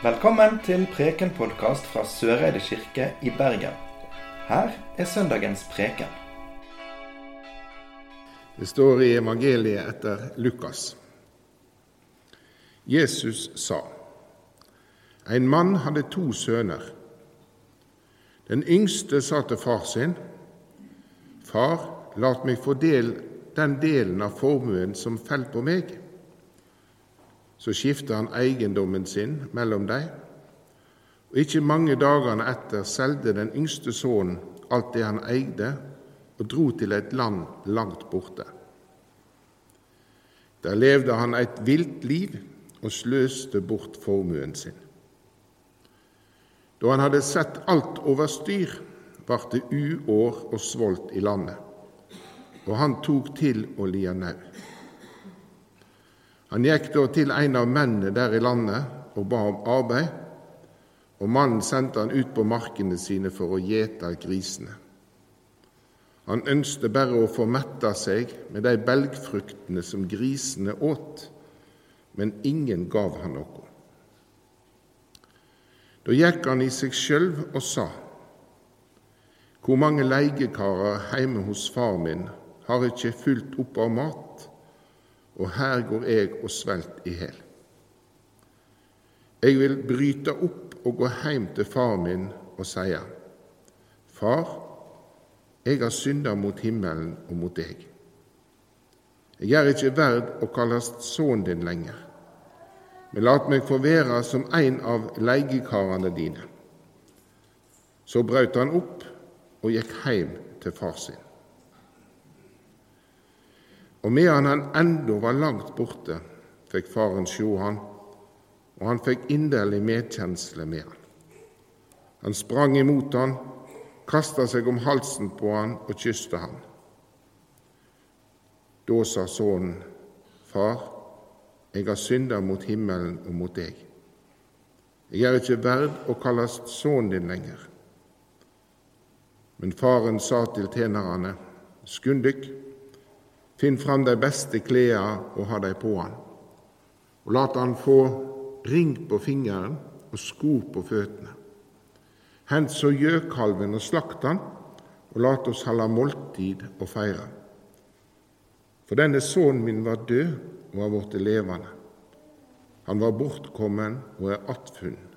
Velkommen til Preken-podkast fra Søreide kirke i Bergen. Her er søndagens preken. Det står i evangeliet etter Lukas. Jesus sa, en mann hadde to sønner. Den yngste sa til far sin, Far, lat meg få del den delen av formuen som fell på meg. Så skifta han eiendommen sin mellom dem, og ikke mange dagene etter solgte den yngste sønnen alt det han eide, og dro til et land langt borte. Der levde han et vilt liv og sløste bort formuen sin. Da han hadde sett alt over styr, ble det uår og svolt i landet, og han tok til å lia nau. Han gikk da til en av mennene der i landet og ba om arbeid, og mannen sendte han ut på markene sine for å gjete grisene. Han ønsket bare å få metta seg med de belgfruktene som grisene åt, men ingen gav han noe. Da gikk han i seg sjøl og sa:" Hvor mange leiekarer hjemme hos far min har ikke fulgt opp av mat, og her går jeg og svelt i hæl. Jeg vil bryte opp og gå heim til far min og seie, Far, jeg har synda mot himmelen og mot deg. Jeg er ikke verd å kalles sønnen din lenger, men lat meg få være som en av leiekarene dine. Så brøt han opp og gikk heim til far sin. Og medan han enda var langt borte, fikk faren sjå han, og han fikk inderlig medkjensle med han. Han sprang imot han, kasta seg om halsen på han og kysta han. Da sa sønnen, Far, jeg har synda mot himmelen og mot deg. Jeg er ikke verd å kalles sønnen din lenger. Men faren sa til tjenerne, Skund dykk, finn fram de beste klærne og ha dem på han, og lat han få ring på fingeren og sko på føttene. Hent så gjøkalven og slakt han, og lat oss holde måltid og feire. For denne sønnen min var død og var blitt levende. Han var bortkommen og er attfunnet.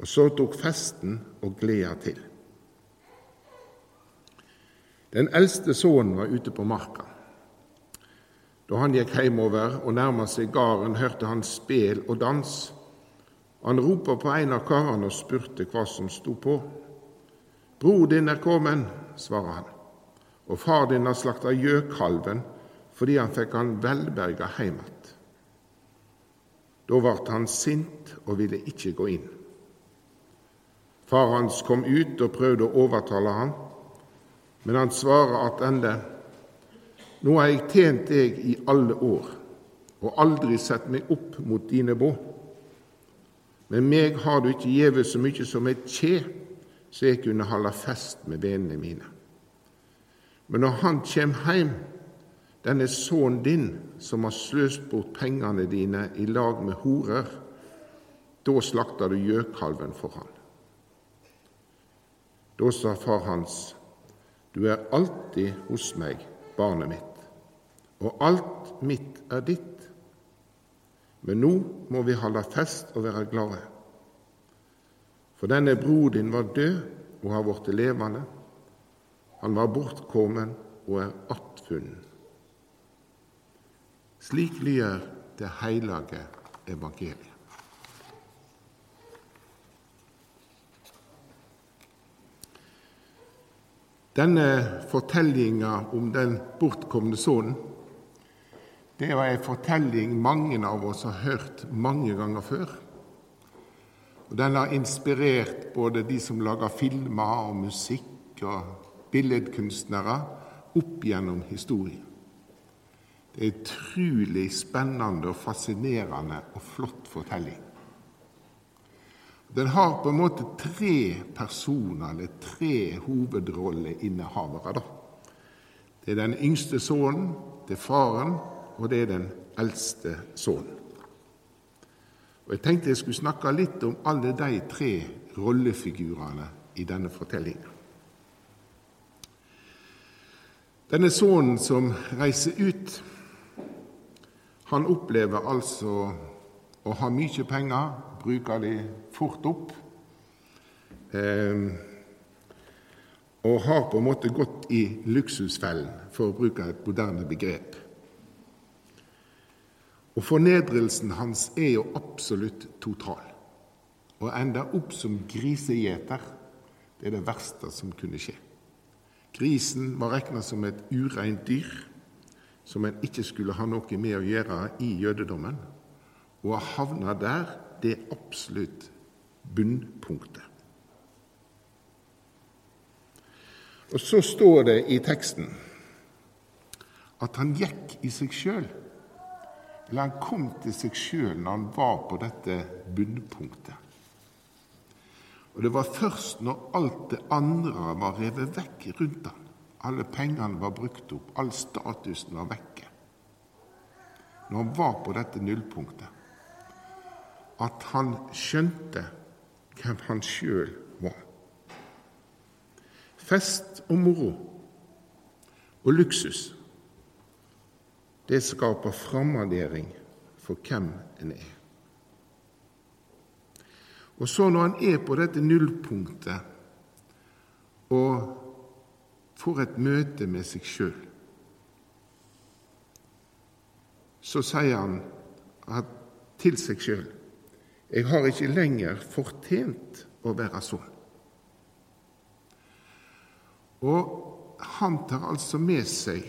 Og så tok festen og gleda til. Den eldste sønnen var ute på marka. Da han gikk hjemover og nærma seg gården, hørte han spel og dans. Han ropa på en av karene og spurte hva som sto på. Bror din er kommet, svarer han, og far din har slakta gjøkalven fordi han fikk han velberga heim att. Da vart han sint og ville ikke gå inn. Far hans kom ut og prøvde å overtale han, men han svarer attende nå har jeg tjent deg i alle år og aldri sett meg opp mot dine bå. Men meg har du ikke gjeve så mye som et kje, så jeg kunne holde fest med vennene mine. Men når han kjem heim, denne sønnen din som har sløst bort pengene dine i lag med horer, da slakter du gjøkalven for han. Da sa far hans, du er alltid hos meg, barnet mitt og alt mitt er ditt. Men nå må vi holde fest og være glade. For denne bror din var død og har blitt levende. Han var bortkommen og er attfunnet. Slik lyder det hellige evangeliet. Denne fortellinga om den bortkomne sønnen det var en fortelling mange av oss har hørt mange ganger før. Og Den har inspirert både de som lager filmer og musikk og billedkunstnere opp gjennom historien. Det er en utrolig spennende og fascinerende og flott fortelling. Den har på en måte tre personer, eller tre hovedrolleinnehavere. Det er den yngste sønnen, det er faren og det er den eldste sønnen. Og Jeg tenkte jeg skulle snakke litt om alle de tre rollefigurene i denne fortellingen. Denne sønnen som reiser ut, han opplever altså å ha mye penger, bruker de fort opp, eh, og har på en måte gått i luksusfellen, for å bruke et moderne begrep. Og fornedrelsen hans er jo absolutt total. Å ende opp som grisegjeter, det er det verste som kunne skje. Grisen var regna som et ureint dyr som en ikke skulle ha noe med å gjøre i jødedommen. Og å havne der, det er absolutt bunnpunktet. Og så står det i teksten at han gikk i seg sjøl. Eller han kom til seg sjøl når han var på dette bunnpunktet. Og det var først når alt det andre var revet vekk rundt han, alle pengene var brukt opp, all statusen var vekke, når han var på dette nullpunktet, at han skjønte hvem han sjøl var. Fest og moro og luksus det skaper framandering for hvem en er. Og så når han er på dette nullpunktet og får et møte med seg sjøl, så sier han til seg sjøl jeg har ikke lenger fortjent å være sånn. Og han tar altså med seg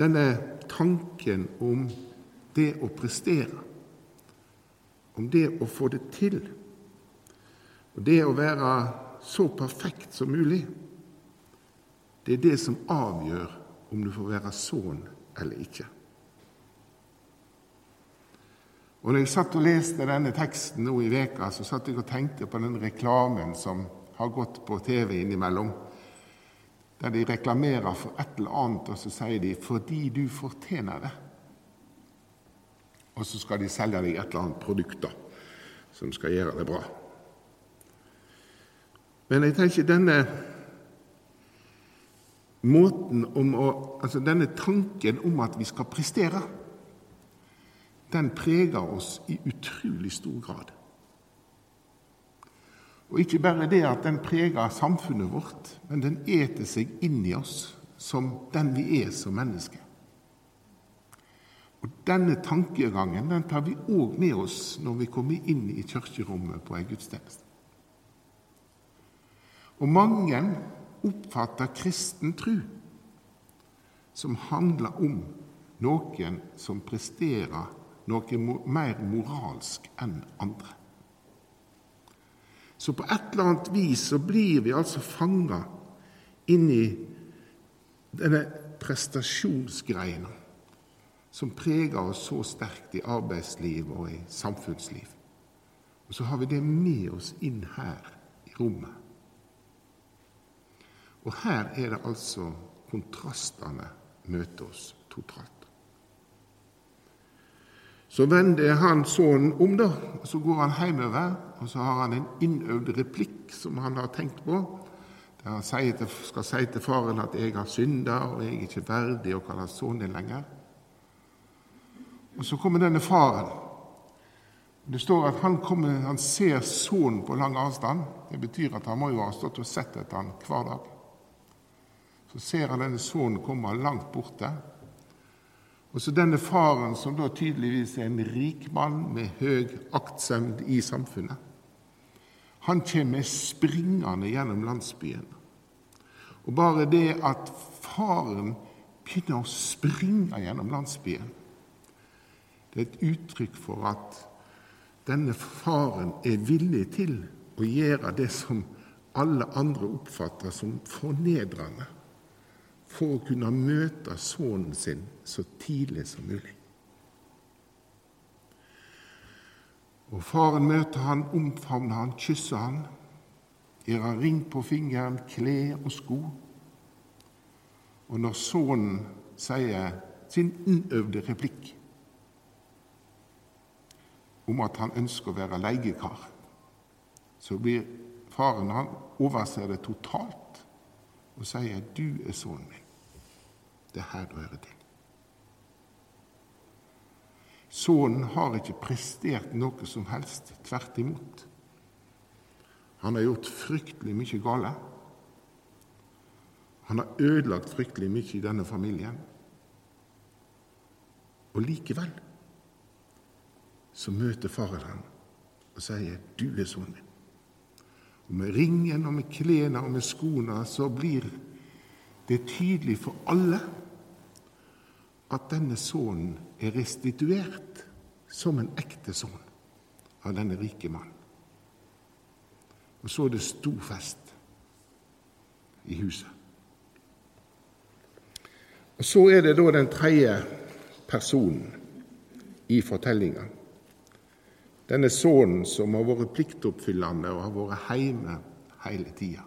denne tanken om det å prestere, om det å få det til, og det å være så perfekt som mulig, det er det som avgjør om du får være sønn eller ikke. Og når jeg satt og leste denne teksten nå i veka, så satt jeg og tenkte på den reklamen som har gått på TV innimellom der de reklamerer for et eller annet, og så sier de 'fordi du fortjener det'. Og så skal de selge deg et eller annet produkt da, som skal gjøre det bra. Men jeg tenker denne måten om å, altså denne tanken om at vi skal prestere, den preger oss i utrolig stor grad. Og ikke bare det at den preger samfunnet vårt, men den eter seg inn i oss som den vi er som mennesker. Og Denne tankegangen den tar vi òg med oss når vi kommer inn i kirkerommet på en gudstjeneste. Og mange oppfatter kristen tru som handler om noen som presterer noe mer moralsk enn andre. Så på et eller annet vis så blir vi altså fanga inn i denne prestasjonsgreina som preger oss så sterkt i arbeidsliv og i samfunnsliv. Og så har vi det med oss inn her i rommet. Og her er det altså kontrastene møter oss totalt. Så vender han sønnen om, da, og så går han hjemover, og så har han en innøvd replikk som han har tenkt på. Der han til, skal si til faren at 'jeg har synda, og jeg er ikke verdig å kalle sønnen din lenger'. Og Så kommer denne faren. Det står at han, kommer, han ser sønnen på lang avstand. Det betyr at han må jo ha stått og sett etter han hver dag. Så ser han denne sønnen komme langt borte. Og så denne faren, som da tydeligvis er en rik mann med høy aktsemd i samfunnet, han kommer springende gjennom landsbyen. Og bare det at faren begynner å springe gjennom landsbyen, det er et uttrykk for at denne faren er villig til å gjøre det som alle andre oppfatter som fornedrende for å kunne møte sønnen sin så tidlig som mulig. Og Faren møter han, omfavner han, kysser han, gir han ring på fingeren, klær og sko. Og når sønnen sier sin innøvde replikk, om at han ønsker å være leiekar, så blir faren han overser det totalt og sier 'Du er sønnen min'. Det er her du hører til. Sønnen har ikke prestert noe som helst. Tvert imot. Han har gjort fryktelig mye gale. Han har ødelagt fryktelig mye i denne familien. Og likevel så møter faren ham og sier 'Du er sønnen min'. Og Med ringen og med klærne og med skoene så blir det tydelig for alle at denne sønnen er restituert som en ekte sønn av denne rike mannen. Og så er det stor fest i huset. Og Så er det da den tredje personen i fortellinga. Denne sønnen som har vært pliktoppfyllende og har vært hjemme hele tida.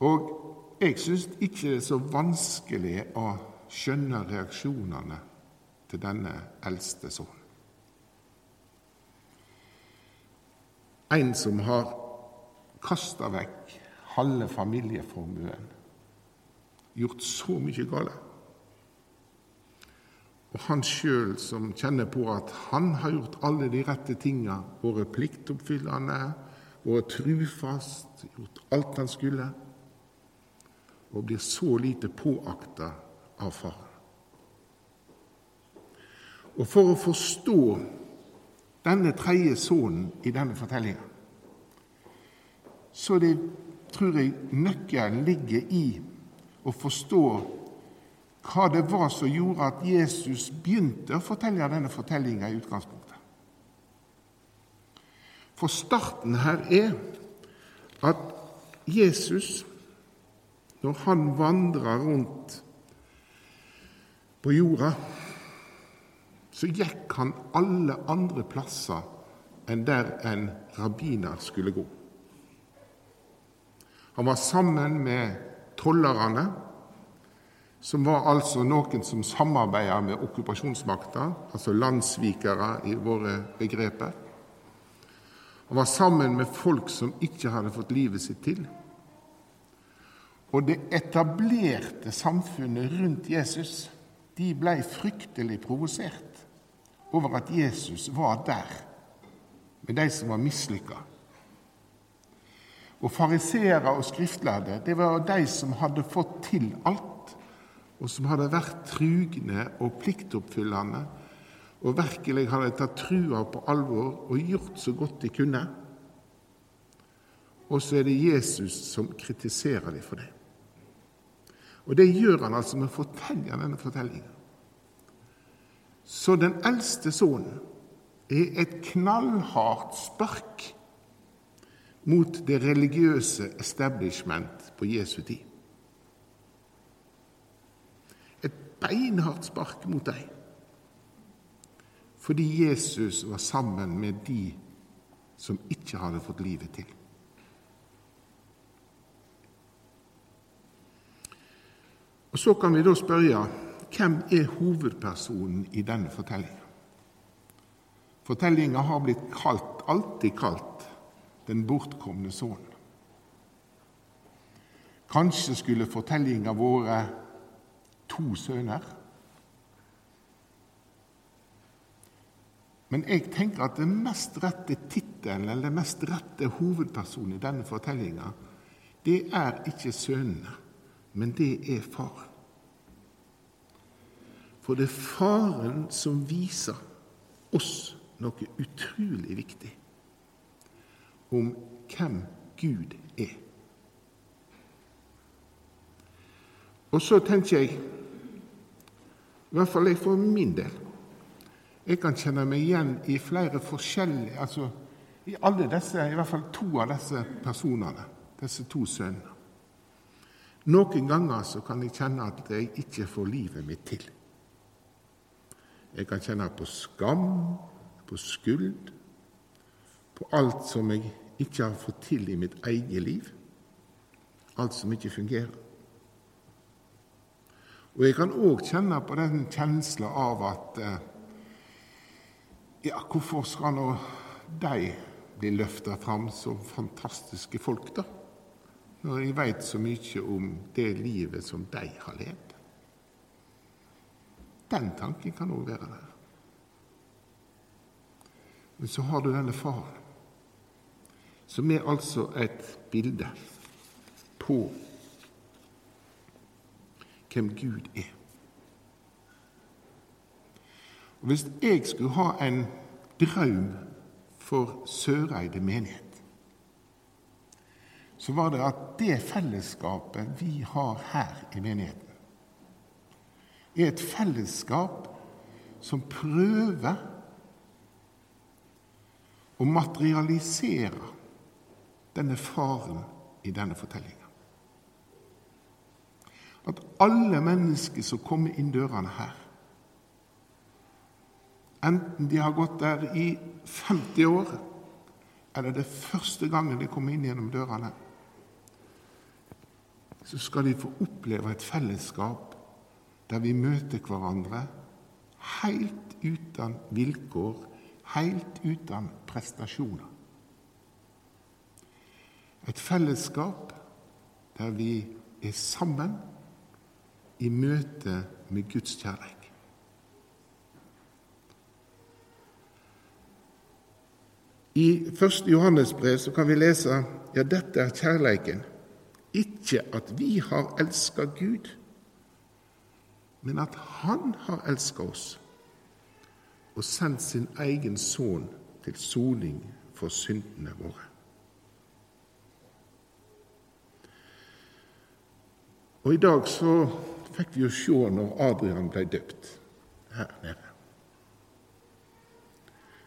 Og jeg syns ikke det er så vanskelig å skjønne reaksjonene til denne eldste sønnen. En som har kasta vekk halve familieformuen, gjort så mye galt. Og han sjøl som kjenner på at han har gjort alle de rette tinga, vært pliktoppfyllende, vært trufast, gjort alt han skulle, og blir så lite påakta av faren. Og for å forstå denne tredje sønnen i denne fortellinga, så det, tror jeg nøkkelen ligger i å forstå hva det var som gjorde at Jesus begynte å fortelle denne fortellinga i utgangspunktet. For starten her er at Jesus, når han vandra rundt på jorda, så gikk han alle andre plasser enn der en rabbiner skulle gå. Han var sammen med tollerne som var altså noen som samarbeidet med okkupasjonsmakta, altså landssvikere i våre begreper. Han var sammen med folk som ikke hadde fått livet sitt til. Og det etablerte samfunnet rundt Jesus de ble fryktelig provosert over at Jesus var der med de som var mislykka. Og fariseere og skriftlærde det var de som hadde fått til alt og som hadde vært trugne og pliktoppfyllende, og virkelig hadde tatt trua på alvor og gjort så godt de kunne. Og så er det Jesus som kritiserer dem for det. Og det gjør han altså med å fortelle denne fortellingen. Så den eldste sønnen er et knallhardt spark mot det religiøse establishment på Jesu tid. Et beinhardt spark mot dem. Fordi Jesus var sammen med de som ikke hadde fått livet til. Og Så kan vi da spørre hvem er hovedpersonen i denne fortellinga? Fortellinga har blitt kalt, alltid kalt den bortkomne sønnen. Kanskje skulle fortellinga vært to sønner. Men jeg tenker at den mest rette tittelen, eller den mest rette hovedpersonen i denne fortellinga, det er ikke sønnene, men det er far. For det er faren som viser oss noe utrolig viktig om hvem Gud er. Og så tenker jeg i hvert fall jeg for min del. Jeg kan kjenne meg igjen i flere forskjellige Altså i alle disse, i hvert fall to av disse personene, disse to sønnene. Noen ganger så kan jeg kjenne at jeg ikke får livet mitt til. Jeg kan kjenne på skam, på skuld, på alt som jeg ikke har fått til i mitt eget liv. Alt som ikke fungerer. Og jeg kan òg kjenne på den kjensla av at eh, Ja, hvorfor skal nå de bli løfta fram som fantastiske folk, da? Når jeg veit så mye om det livet som de har levd. Den tanken kan òg være der. Men så har du denne faren, som er altså et bilde på hvem Gud er. Og Hvis jeg skulle ha en drøm for Søreide menighet, så var det at det fellesskapet vi har her i menigheten, er et fellesskap som prøver å materialisere denne faren i denne fortellinga. At alle mennesker som kommer inn dørene her, enten de har gått der i 50 år, eller det er første gangen de kommer inn gjennom dørene, så skal de få oppleve et fellesskap der vi møter hverandre helt uten vilkår, helt uten prestasjoner. Et fellesskap der vi er sammen i møte med Guds kjærlighet. I 1. Johannes brev så kan vi lese ja, dette er kjærleiken. Ikke at vi har elska Gud, men at Han har elska oss og sendt sin egen sønn til soning for syndene våre. Og I dag så fikk vi jo se når Adrian ble døpt her nede.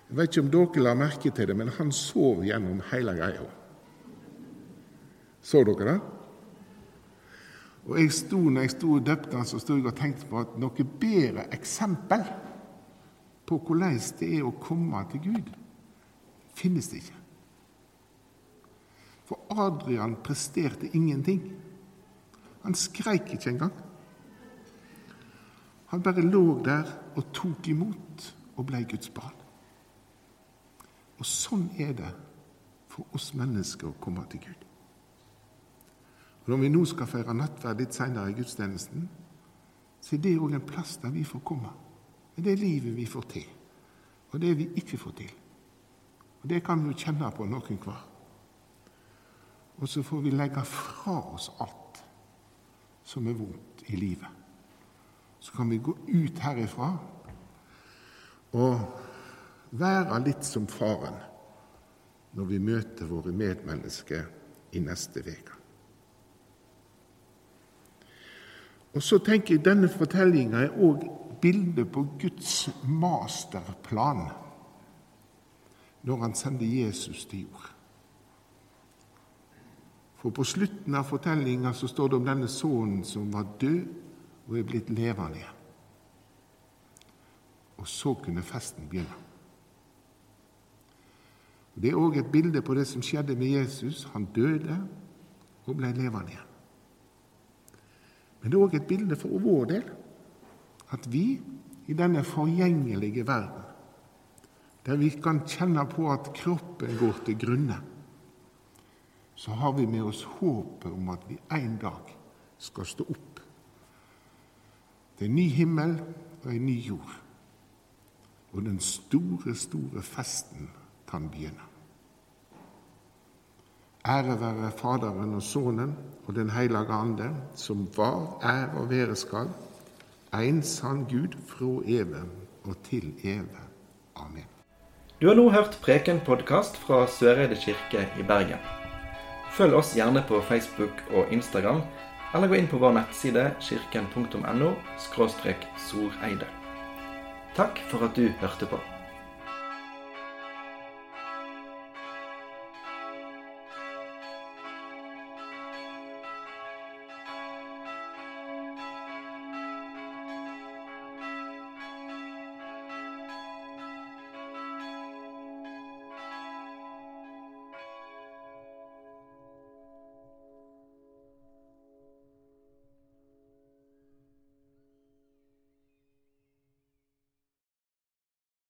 Jeg vet ikke om dere la merke til det, men han sov gjennom hele greia. Så dere det? Og jeg sto, når jeg sto og døpte han, så sto jeg og tenkte på at noe bedre eksempel på hvordan det er å komme til Gud, finnes det ikke. For Adrian presterte ingenting. Han skreik ikke engang. Han bare lå der og tok imot og ble Guds barn. Og sånn er det for oss mennesker å komme til Gud. Og Når vi nå skal feire nattverd litt senere i gudstjenesten, så er det òg en plass der vi får komme. Med det livet vi får til, og det vi ikke får til. Og Det kan vi jo kjenne på noen hver. Og så får vi legge fra oss alt som er vondt i livet. Så kan vi gå ut herifra og være litt som faren når vi møter våre medmennesker i neste uke. Og så tenker jeg Denne fortellinga er òg bildet på Guds masterplan når han sender Jesus til jord. For på slutten av fortellinga står det om denne sønnen som var død og er blitt levende igjen. Og så kunne festen begynne. Det er òg et bilde på det som skjedde med Jesus. Han døde og ble levende igjen. Men det er òg et bilde for vår del at vi i denne forgjengelige verden, der vi kan kjenne på at kroppen går til grunne, så har vi med oss håpet om at vi en dag skal stå opp. Det er en ny himmel og en ny jord. Og den store, store festen kan begynne. Ære være Faderen og Sønnen og Den hellige ande, som var, er og være skal, en sann Gud fra evig og til evig. Amen. Du har nå hørt Preken-podkast fra Søreide kirke i Bergen. Følg oss gjerne på Facebook og Instagram, eller gå inn på vår nettside kirken.no soreide. Takk for at du hørte på.